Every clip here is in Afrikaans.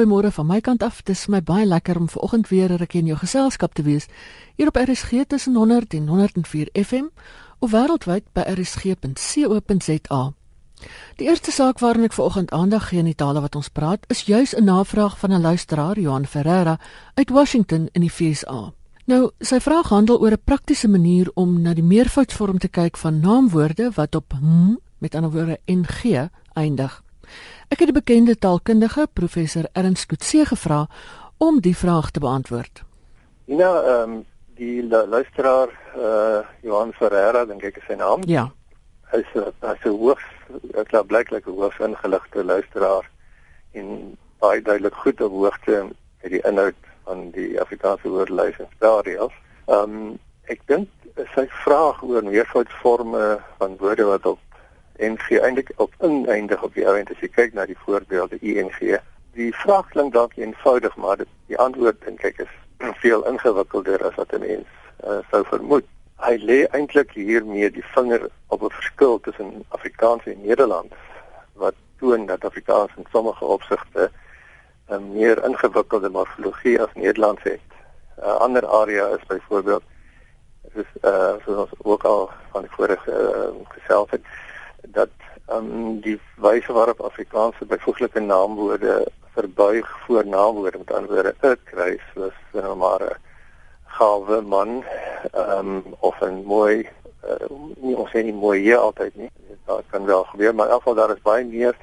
Goeiemôre van my kant af. Dit is my baie lekker om vanoggend weer 'n rukkie in jou geselskap te wees hier op RSG tussen 100 en 104 FM of wêreldwyd by rsg.co.za. Die eerste saak waarna ek vanoggend aandag gee in die tale wat ons praat, is juis 'n navraag van 'n luisteraar, Johan Ferreira uit Washington in die VSA. Nou, sy vraag handel oor 'n praktiese manier om na die meervoudsvorm te kyk van naamwoorde wat op hm, met ander woorde ng eindig. Ek het die bekende taalkundige professor Ernst Kutse gevra om die vraag te beantwoord. Ja, ehm um, die luisteraar uh, Johan Ferreira, dink ek is sy naam. Ja. Hy's 'n hy's 'n hoogs ek glo blyklik 'n hoogs ingeligte luisteraar en baie duidelik goed op hoogte met die inhoud van die Afrikaanse woordelys en spelreëls. Ehm um, ek dink sy vraag oor meervoudsvorme van woorde wat op NG eintlik op ineindig op die ouend as jy kyk na die voorbeelde ING. Die vraag klink dalk eenvoudig, maar dit, die antwoord dink ek is veel ingewikkelder as wat 'n mens uh, sou vermoed. Hy lê eintlik hiermee die vinger op 'n verskil tussen Afrikaans en Nederlands wat toon dat Afrikaans in sommige opsigte 'n meer ingewikkelde morfologie as Nederlands het. 'n uh, Ander area is byvoorbeeld is uh soos ons ook al van die vorige uh, gesels het dat um, die wyse waarop Afrikaanse byvoeglike naamwoorde verbuig voor naamwoorde met ander woorde 'n kruis was nou maar 'n gawe man um, of 'n mooi uh, nie ons sê nie mooi hier altyd nie dit kan wel gebeur maar in elk geval daar is baie meer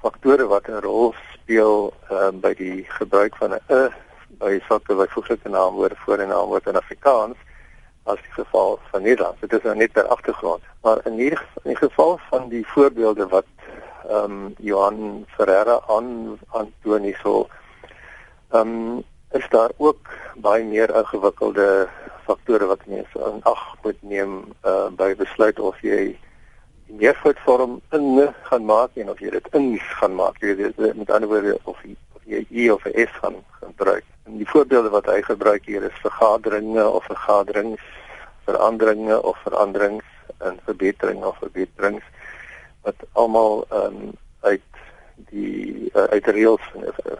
faktore wat 'n rol speel um, by die gebruik van 'n 'n by sulke byvoeglike naamwoorde voor 'n naamwoord in Afrikaans as die geval van Nederland. Dit is nou net ter agtergrond, maar in hierdie in die geval van die voorbeelde wat ehm um, Johan Ferreira aan aantoon hierso ehm um, is daar ook baie meer ingewikkelde faktore wat mense in ag moet neem uh, by besluit of jy die meervoudvorm in gaan maak en of jy dit in gaan maak. Jy weet met ander woorde of jy of jy e of 'n s gaan gebruik. En die voorbeelde wat hy gebruik hier is vergaderinge of vergaderings, veranderinge of veranderings en verbeteringe of verbeterings wat almal um, uit die uh, uit reëls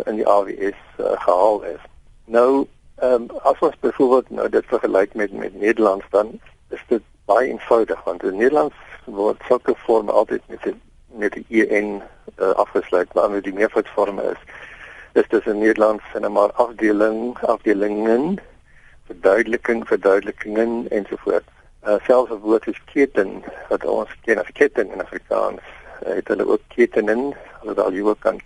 in die AWS uh, gehaal is. Nou, ehm um, as ons byvoorbeeld nou dit vergelyk met met Nederlands dan is dit baie eenvoudig want in Nederlands word sulke vorme altyd met die, met die en uh, afgesluit, maar met die meervoudsvorme is is dit in Nederlands maar afdeling, afdelingen, verduideliking, verduidelikingen ensovoorts. Uh, selfs 'n woord soos keten wat ons ken as keten in Afrikaans, uh, het hulle ook ketenen, alhoewel jy ook kan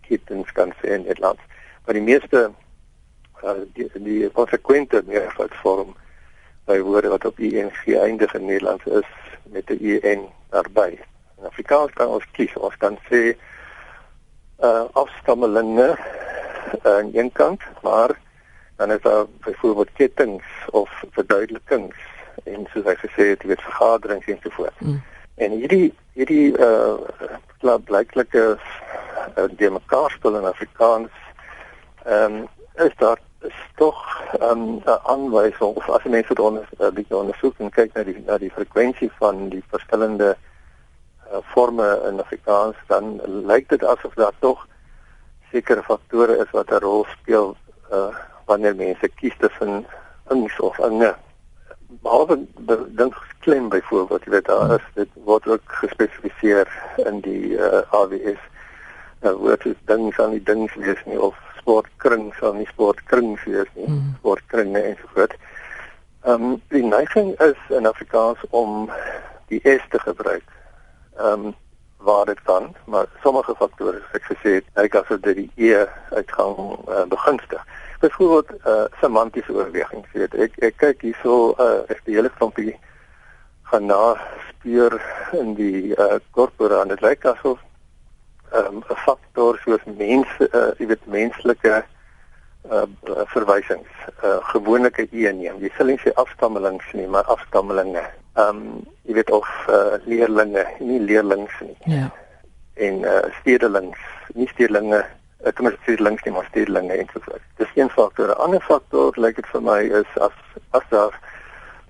ketens kan sê in Nederlands. Maar die meeste uh, die die konsekwente meervoudsvorm by woorde wat op ing eindig in Nederlands is met 'n en daarbey. In Afrikaans kan ons kies, ons kan sê uh afstammelinge uh, aan een kant, maar dan is daar byvoorbeeld kettings of verduidelikings en soos hy gesê het, jy weet vergaderings en so voort. Mm. En hierdie hierdie uh klop blyklike uh, die mekaar spel in Afrikaans ehm um, is daar is tog 'n um, aanwysing of as mense dit onder uh, bietjie ondersoek en kyk na die na die frekwensie van die verskillende uh, forme in Afrikaans dan lyk dit asof daar tog sekere faktore is wat 'n rol speel uh, wanneer mense kies tussen ings of inge. Behalwe dink klem byvoorbeeld, jy weet daar is dit word ook gespesifiseer in die uh, AWS. Nou word dit dings aan die dings wees nie of sportkring sal nie sportkring wees nie, mm. sportkringe en so voort. Ehm um, die neiging is in Afrikaans om die s te gebruik ehm um, waar dit kan, maar sommige faktore soos ek gesê het, ek as dit die e uitgang uh, begunstig. Byvoorbeeld eh uh, semantiese oorwegings, weet ek ek kyk hierso eh uh, ek die hele klompie gaan na speur in die eh uh, korpora en dit lyk asof ehm um, 'n faktor soos mense uh, jy weet menslike uh verwysings uh gewoonlik 'n e neem. Jy sal nie sê afstammelings nie, maar afstammelinge. Ehm um, jy weet of uh leerlinge, nie leerlings nie. Ja. En uh stedelings, nie stedelinge, ek kom net stedelings nie, maar stedelinge en so voort. Dis een faktor. 'n Ander faktor lyk dit vir my is as as daar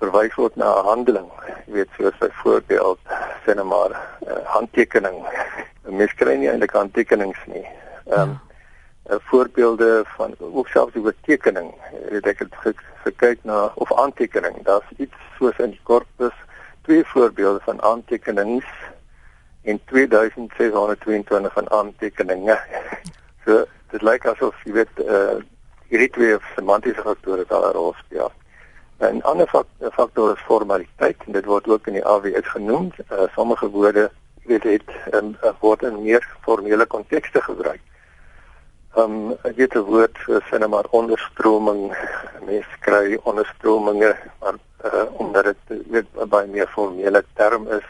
verwys word na 'n handeling. Jy weet soos byvoorbeeld sê net maar uh, handtekening. Mens kry nie eintlik handtekenings nie. Ehm um, ja uh, voorbeelde van ook selfs die tekening. Het ek het gekyk na of aantekening. Daar's iets soos in die korpus twee voorbeelde van aantekenings en 2622 van aantekeninge. so dit lyk asof jy weet uh hierdie twee semantiese faktore daar 'n rol speel. 'n Ander faktor is formaliteit en dit word ook in die AWS genoem. Uh, sommige woorde weet het um, word in meer formele kontekste gebruik. Ehm um, dit woord sê net maar onderstroming, mens kry onderstrominge maar uh, omdat dit weet baie meer formele term is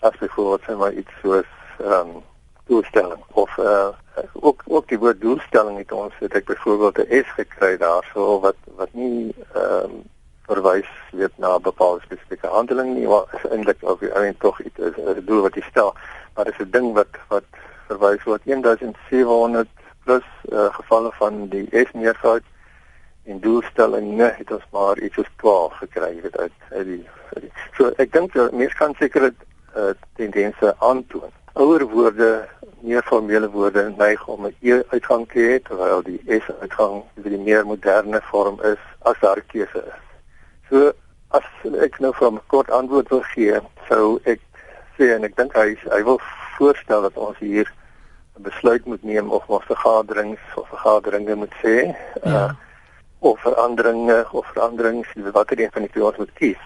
as byvoorbeeld sê maar iets soos ehm um, doelstelling of uh, ook ook die woord doelstelling het ons het ek byvoorbeeld 'n S gekry daarso wat wat nie ehm um, verwys weet na 'n bepaalde spesifieke handeling nie maar is eintlik of jy eintlik tog iets is 'n doel wat jy stel. Maar dit is 'n ding wat wat verwys word. 1700 plus uh, gevalle van die S meervoud en doelstellinge het ons maar iets soos 12 gekry weet uit uit die, uit die so ek dink mense kan seker dit uh, tendense aantoon ouer woorde meer formele woorde neig om 'n e uitgang te hê terwyl die s uitgang die meer moderne vorm is as daar keuse is. So as ek nou van kort antwoord wil gee, sou ek sê en ek dink hy hy wil voorstel dat ons hier besluit moet neem of ons vergaderings of vergaderinge moet sê ja. uh, of veranderinge of veranderings watter een van die twee ons moet kies.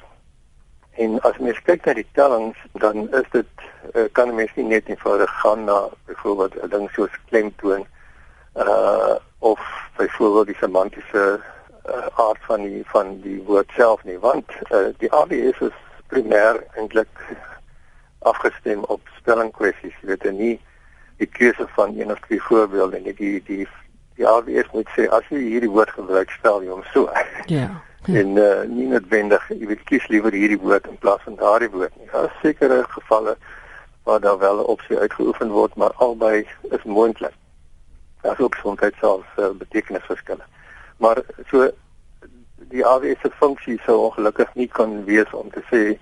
En as mens kyk na die tellings, dan is dit uh, kan 'n mens nie net eenvoudig gaan na byvoorbeeld 'n ding soos klemtoon uh of byvoorbeeld die semantiese uh, aard van die van die woord self nie, want uh, die ABS is primêr eintlik afgestem op spellingkwessies. Jy weet nie die keuse van een of twee voorbeelde nie. Die die die ABS moet sê as jy hierdie woord gebruik, spel jy hom so. Ja. Hm. en uh, nie noodwendig jy weet kies liewer hierdie woord in plaas van daardie woord nie. Daar is sekere gevalle waar daar wel 'n opsie uitgeoefen word, maar albei is moontlik. Daar is ook soms selfs uh, betekenisverskille. Maar so die AWS se funksie sou ongelukkig nie kan wees om te sê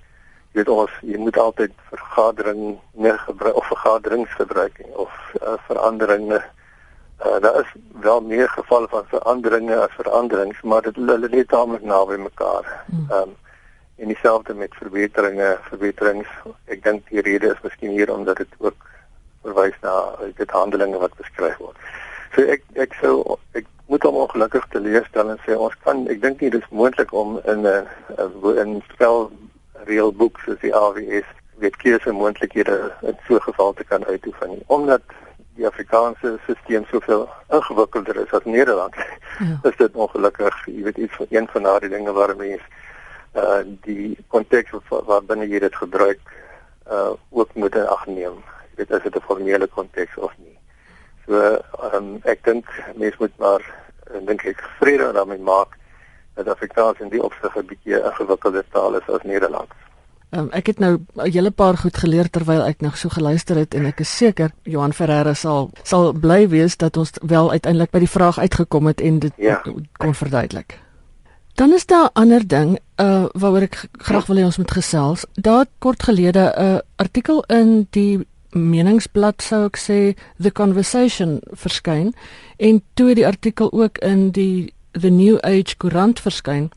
jy weet ons jy moet altyd vergadering nie gebruik of vergaderings gebruik of uh, veranderinge Uh, daar is wel meer gevalle van veranderinge as veranderings, maar dit hulle lê taamlik naby mekaar. Hmm. Ehm um, en dieselfde met verbeteringe, verbeterings. Ek dink die rede is miskien hier omdat dit ook verwys na dit handelinge wat beskryf word. So ek ek sou ek moet hom ongelukkig teleurstel en sê ons kan ek dink nie dis moontlik om in 'n in spel reël boek soos die AWS weet keuse moontlikhede in so 'n geval te kan uitoefen nie omdat die Afrikaanse stelsel soveel ingewikkelder is as Nederland. Ja. Is dit ongelukkig, jy weet iets van een van daardie dinge waar mense uh die konteks waar binne jy dit gebruik uh ook moet in ag neem. Jy weet as dit 'n formele konteks of nie. So um, ek dink mense moet maar dink ek vrede daarmee maak dat Afrikaans in die opsig 'n bietjie ingewikkelder taal is as Nederlands. Um, ek het nou 'n hele paar goed geleer terwyl ek nog so geluister het en ek is seker Johan Ferreira sal sal bly wees dat ons wel uiteindelik by die vraag uitgekom het en dit ja. kon verduidelik. Dan is daar 'n ander ding uh waaroor ek graag wil hê ons moet gesels. Daar kort gelede 'n uh, artikel in die meningsblad sou ek sê The Conversation verskyn en toe die artikel ook in die The New Age koerant verskyn.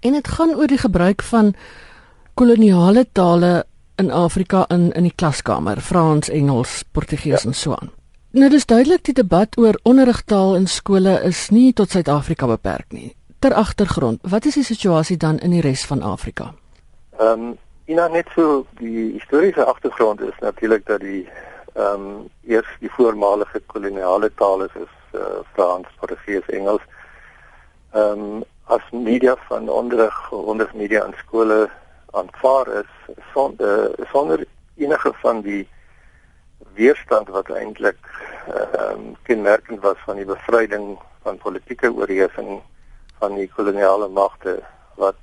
En dit gaan oor die gebruik van koloniale tale in Afrika in in die klaskamer, Frans, Engels, Portugees ja. en so aan. Nou dis duidelik die debat oor onderrigtaal in skole is nie tot Suid-Afrika beperk nie. Ter agtergrond, wat is die situasie dan in die res van Afrika? Ehm um, Ina net so die historiese agtergrond is natuurlik dat die ehm um, eers die voormalige koloniale tale is uh, Frans, Portugees, Engels. Ehm um, as media van onderrig, onderrig media in skole aanvaar is sonder sonder enige van die weerstand wat eintlik ehm um, kenmerkend was van die bevryding van politieke oorheersing van die koloniale magte wat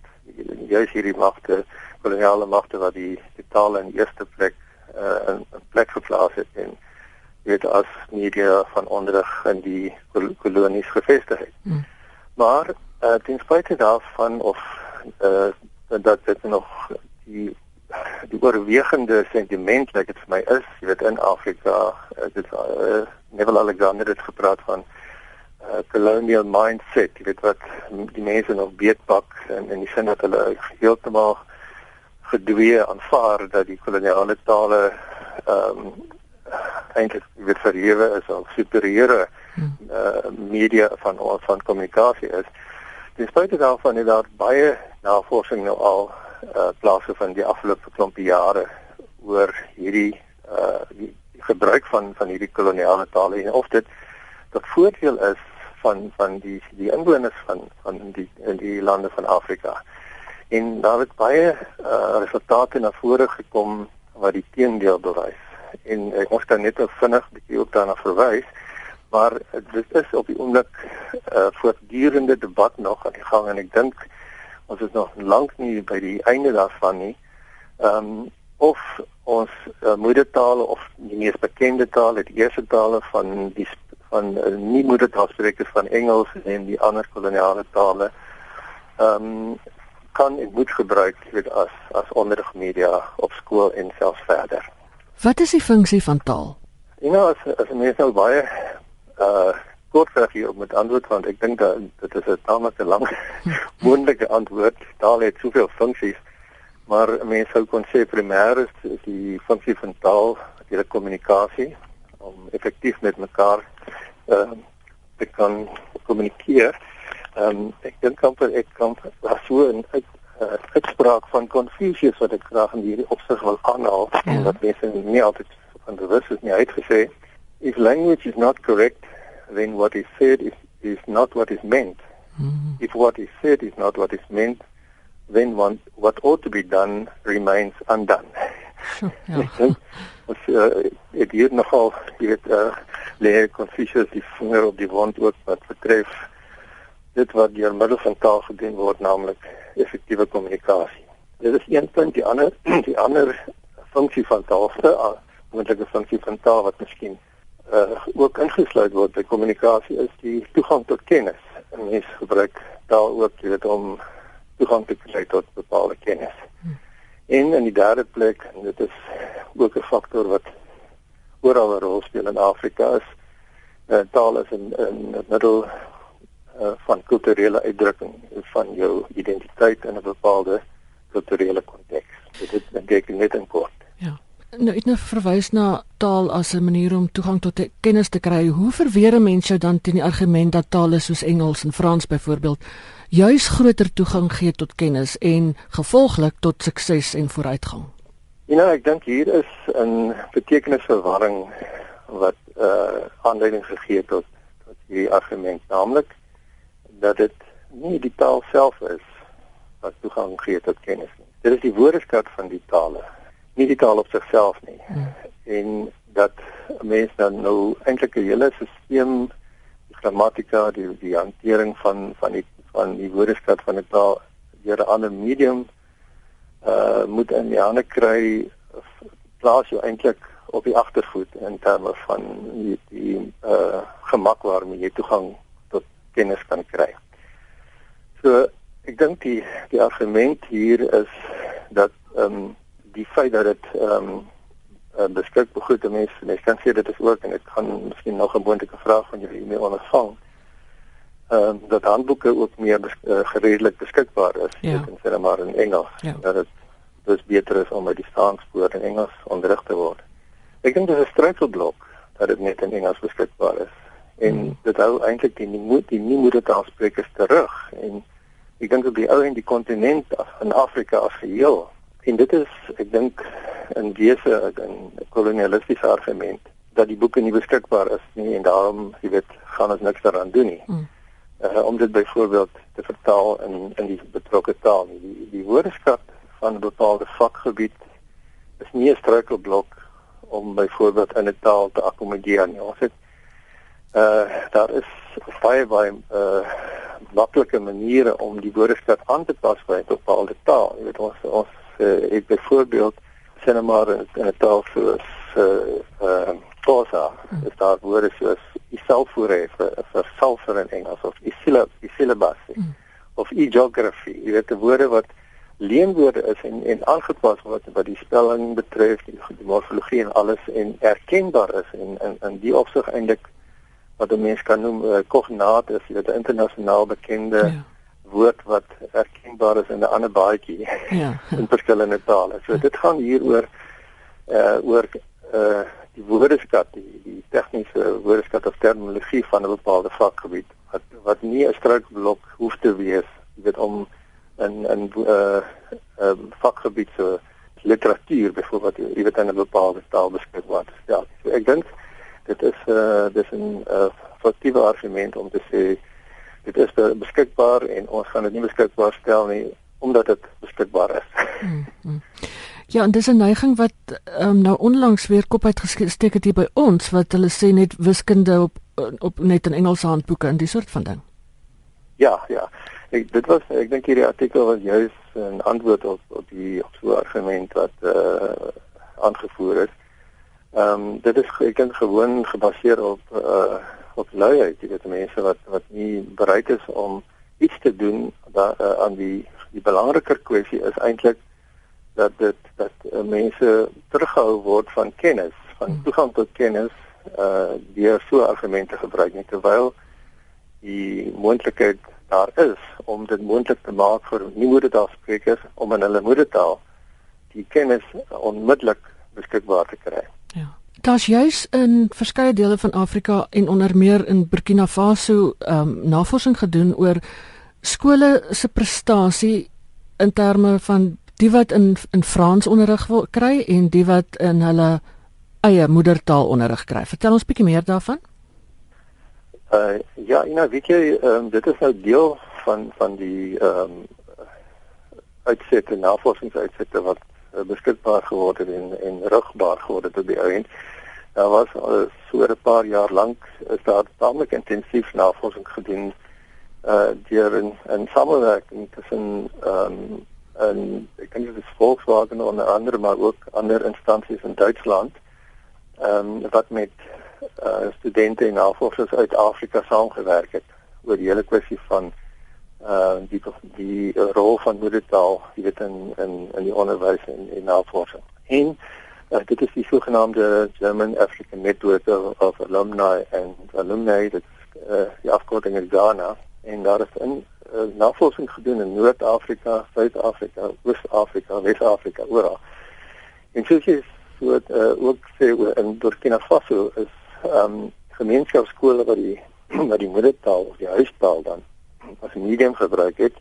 juis hierdie magte koloniale magte wat die totale in eerste plek uh, in, in plek geplaas het en weet as media van onderrig in die kol kolonies gevestig het. Hmm. Maar uh, ten spyte daarvan of uh, dat dit nog die die oorwegende sentiment wat dit vir my is, jy weet in Afrika, dit uh, Neville Alexander het gepraat van uh, colonial mindset, jy weet wat die mense nog beetpak en in die sin dat hulle heeltemal gedwee aanvaar dat die koloniale tale ehm um, eintlik weet verhewe is of superieure uh, media van van kommunikasie is. Ten spyte daarvan het daar baie navorsing nou al uh, plaasgevind die afgelope klompie jare oor hierdie uh die gebruik van van hierdie koloniale tale en of dit tot voordeel is van van die die inwoners van van die in die lande van Afrika. En daar het baie uh resultate na vore gekom wat die teendeel bewys. En uh, ons kan net vinnig bietjie ook daarna verwys maar dit is op die oomblik 'n uh, voortdurende debat nog aan die gang en ek dink ons is nog lank nie by die einde daarvan nie. Ehm um, of ons uh, moedertale of die mees bekende tale, die eerste tale van die van uh, nie moedertaalsprekers van Engels en die ander koloniale tale ehm um, kan en moet gebruik weet as as onderrigmedia op skool en selfs verder. Wat is die funksie van taal? Jy nou as as mense nou baie uh kortweg hier om met antwoord want ek dink dat dit is 'n taamlike lang moontlike antwoord. Taal het soveel funksies, maar mense sou kon sê primêr is die funksie van taal die kommunikasie om effektief met mekaar uh te kan kommunikeer. Ehm um, ek dink amper ek kan was so 'n uit, uh, uitspraak van Confucius wat ek graag in hierdie opsig wil aanhaal ja. dat mense nie altyd van bewus is nie uitgesê if language is not correct, then what is said is, is not what is meant. Mm-hmm. If what is said is not what is meant, then one, what ought to be done remains undone. ja. Ons uh, het hier nogal jy weet uh, lê Confucius die vinger op die wond ook wat betref dit wat deur middel van taal gedoen word naamlik effektiewe kommunikasie. Dit is een punt, die ander die ander funksie van taal, 'n moontlike funksie van taal wat miskien uh, ook ingesluit word by kommunikasie is die toegang tot kennis. En mense gebruik taal ook jy weet om toegang te kry tot bepaalde kennis. En in die derde plek, en dit is ook 'n faktor wat oral 'n rol speel in Afrika is, uh, taal is 'n 'n middel uh, van kulturele uitdrukking van jou identiteit in 'n bepaalde kulturele konteks. Dit is dit net in kort. Nou het nou verwys na taal as 'n manier om toegang tot kennis te kry. Hoe verweer mense dan teen die argument dat tale soos Engels en Frans byvoorbeeld juis groter toegang gee tot kennis en gevolglik tot sukses en vooruitgang? Ja, nou, ek dink hier is 'n betekenisverwarring wat uh aanleiding gegee het tot tot hierdie argument, naamlik dat dit nie die taal self is wat toegang gee tot kennis nie. Dit is die woordeskat van die tale nie die taal op sigself nie. Hmm. En dat mense dan nou eintlik 'n hele stelsel die grammatika, die die hantering van van die van die woordeskat van 'n taal deur 'n ander medium uh moet in die hande kry plaas jou eintlik op die agtervoet in terme van die die uh gemak waarmee jy toegang tot kennis kan kry. So ek dink die die argument hier is dat ehm um, die feit dat dit ehm um, uh, beskikbaar goed te mense, mense kan sê dit is ook en ek gaan miskien nog 'n moontlike vraag van julle e-mail ontvang. Ehm um, dat handboeke ook meer bes uh, gereedelik beskikbaar is, ja. dit is maar in Engels. Ja. Dat dit dus beter is om met die staanspoor in Engels onderrig te word. Ek dink dit is 'n struikelblok dat dit net in Engels beskikbaar is. En hmm. dit hou eintlik die nie die nie moedertaalsprekers terug en ek dink op die ou en die kontinent in Afrika as geheel En dit is ek dink in wese 'n kolonialistiese argument dat die boeke nie beskikbaar is nie en daarom, jy weet, gaan ons niks daaraan doen nie. Mm. Uh, om dit byvoorbeeld te vertaal in in die betrokke taal. Die die woordeskat van 'n bepaalde vakgebied is nie 'n struikelblok om byvoorbeeld in 'n taal te akkommodeer nie. Ons het uh daar is baie baie uh maklike maniere om die woordeskat aan te pas by 'n bepaalde taal. Jy weet ons ons uh, ek byvoorbeeld sê net maar in 'n taal soos eh uh, uh, Xhosa, is daar woorde soos iselfvoere vir vir sulfur in Engels of isilab isilabas mm. of e-geography. Jy weet die woorde wat leenwoorde is en en aangepas word wat die spelling betref, die, die morfologie en alles en erkenbaar is en in in die opsig eintlik wat 'n mens kan noem 'n uh, kognaat is dit 'n internasionaal bekende ja. Woord wat erkenbaar is in 'n ander baadjie ja. in verskillende tale. So dit gaan hier oor uh oor uh die woordeskat, die, die tegniese woordeskat of terminologie van 'n bepaalde vakgebied wat wat nie 'n struikelblok hoef te wees, jy weet om in in 'n uh, uh, vakgebied so literatuur byvoorbeeld jy weet in 'n bepaalde taal beskikbaar te stel. So ek dink dit is 'n uh, dis 'n uh, foutiewe argument om te sê dit is beskikbaar en ons gaan dit nie beskikbaar stel nie omdat dit beskikbaar is. Mm, mm. Ja, en dis 'n neiging wat um, nou onlangs weer kop uitgesteek het hier by ons wat hulle sê net wiskunde op op net in Engelse handboeke en die soort van ding. Ja, ja. Ek dit was ek dink hierdie artikel was juis 'n antwoord op op die op so 'n argument wat uh, aangevoer is. Ehm um, dit is ek dink gewoon gebaseer op uh, op luiheid, jy weet mense wat wat nie bereid is om iets te doen da, uh, aan die die belangriker kwessie is eintlik dat dit dat uh, mense teruggehou word van kennis, van hmm. toegang tot kennis eh uh, deur so argumente gebruik net terwyl die moontlikheid daar is om dit moontlik te maak vir nie moedertaalsprekers om in hulle moedertaal die kennis onmiddellik beskikbaar te kry. Daar's juis in verskeie dele van Afrika en onder meer in Burkina Faso ehm um, navorsing gedoen oor skole se prestasie in terme van die wat in in Frans onderrig kry en die wat in hulle eie moedertaal onderrig kry. Vertel ons bietjie meer daarvan. Uh ja, Ina, weet jy, um, dit is nou deel van van die ehm um, uitsette navorsingsuitsette wat beskikbaar geword het en en rugbaar geword het op die eind. Daar was uh, so 'n paar jaar lank is daar tamelik intensief navorsing gedoen uh deur in in samewerking tussen ehm um, en ek dink dit is Volkswagen onder andere maar ook ander instansies in Duitsland ehm um, wat met uh studente en navorsers uit Afrika saamgewerk het oor die hele kwessie van uh die die rol van moedertaal jy weet in in in die onderwys en en navorsing. En uh, dit is die sogenaamde German African Network of, Alumni and Alumni dit uh die afkorting is Ghana en daar is in uh, navorsing gedoen in Noord-Afrika, Suid-Afrika, Oos-Afrika, Wes-Afrika oral. En soos jy so uh, ook sê in Burkina Faso is ehm um, gemeenskapskole wat die wat die moedertaal of die huistaal dan as 'n medium gebruik het,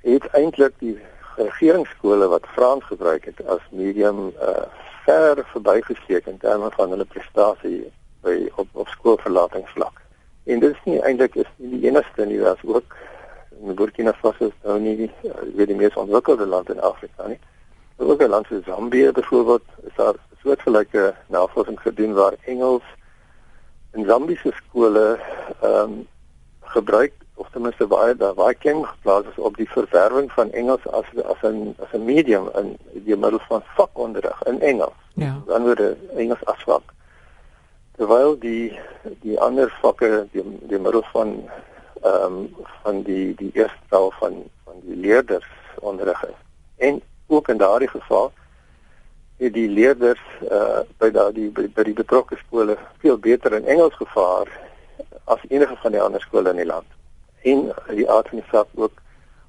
het eintlik die regeringsskole wat Frans gebruik het as medium uh ver verbygesteek in terme van hulle prestasie by op op skoolverlatingsvlak. En dit is nie eintlik is nie die enigste nie, daar's ook in Burkina Faso is nou nie uh, weet die mees ontwikkelde land in Afrika nie. Ook 'n land soos Zambië byvoorbeeld, is daar soortgelyke navorsing gedoen waar Engels in Zambiese skole ehm um, gebruik of ten minste baie daar baie klem geplaas is op die verwerwing van Engels as as 'n as 'n medium in die middel van vakonderrig in Engels. Ja. Dan word Engels as vak. Terwyl die die ander vakke die die middel van ehm um, van die die eerste taal van van die leerders onderrig is. En ook in daardie geval het die leerders uh by daardie by, by die betrokke skole veel beter in Engels gevaar as enige van die ander skole in die land. En die aard van die saak ook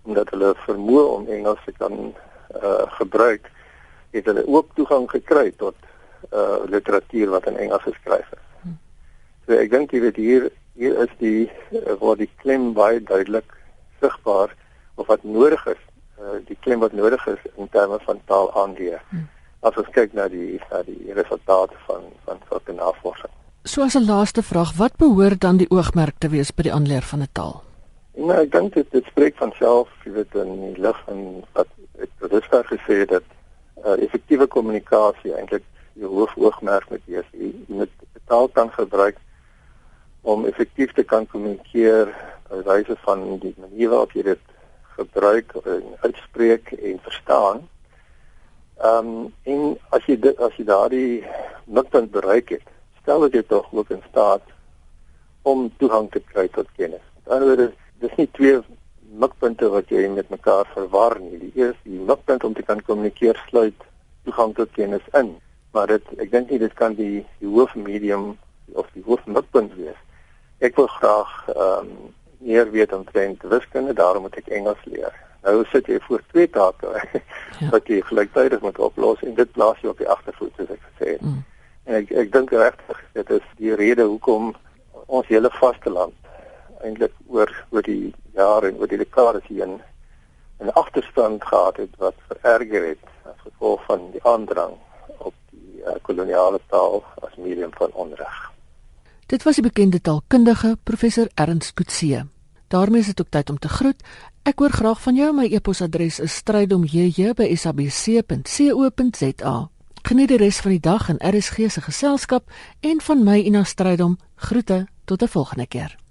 omdat hulle vermoë om Engels te kan uh gebruik, het hulle ook toegang gekry tot uh literatuur wat in Engels geskryf is. Hm. So ek dink jy weet hier hier is die uh, waar die klem baie duidelik sigbaar of wat nodig is, uh die klem wat nodig is in terme van taal aanleer. Hmm as ons kyk na die na die resultate van van sulke navorsing. So as 'n laaste vraag, wat behoort dan die oogmerk te wees by die aanleer van 'n taal? Nou, ek dink dit dit spreek van self, jy weet in die lig van wat ek predisver gesê het dat uh, effektiewe kommunikasie eintlik die hoofoogmerk moet wees. Jy moet taal kan gebruik om effektief te kan kommunikeer wyse van die manier waarop jy dit gebruik en uitspreek en verstaan Ehm um, en as jy dit as jy daardie mikpunt bereik het, stel dit jou tog ook in staat om toegang te kry tot kennis. Anderswoorde, dis nie twee mikpunte wat jy met mekaar verwar nie. Die eerste, die mikpunt om te kan kommunikeer sluit toegang tot kennis in, maar dit ek dink nie dit kan die die hoofmedium of die hoofmikpunt wees. ek wil graag ehm um, meer weet omtrent wiskunde, daarom moet ek Engels leer. Nou sit jy voor twee take ja. wat jy gelyktydig moet oplos en dit plaas jy op die agtervoet soos ek gesê het. Mm. En ek ek dink regtig dit is die rede hoekom ons hele vasteland eintlik oor oor die jare en oor die dekades heen 'n agterstand gehad het wat vererger het as gevolg van die aandrang op die uh, koloniale taal as medium van onreg. Dit was die bekende taalkundige professor Ernst Kutse. daarmee is dit ook tyd om te groet. Ek hoor graag van jou. My e-posadres is strydomjj@sabc.co.za. Geniet die res van die dag in RSG se geselskap en van my Ina Strydom. Groete tot 'n volgende keer.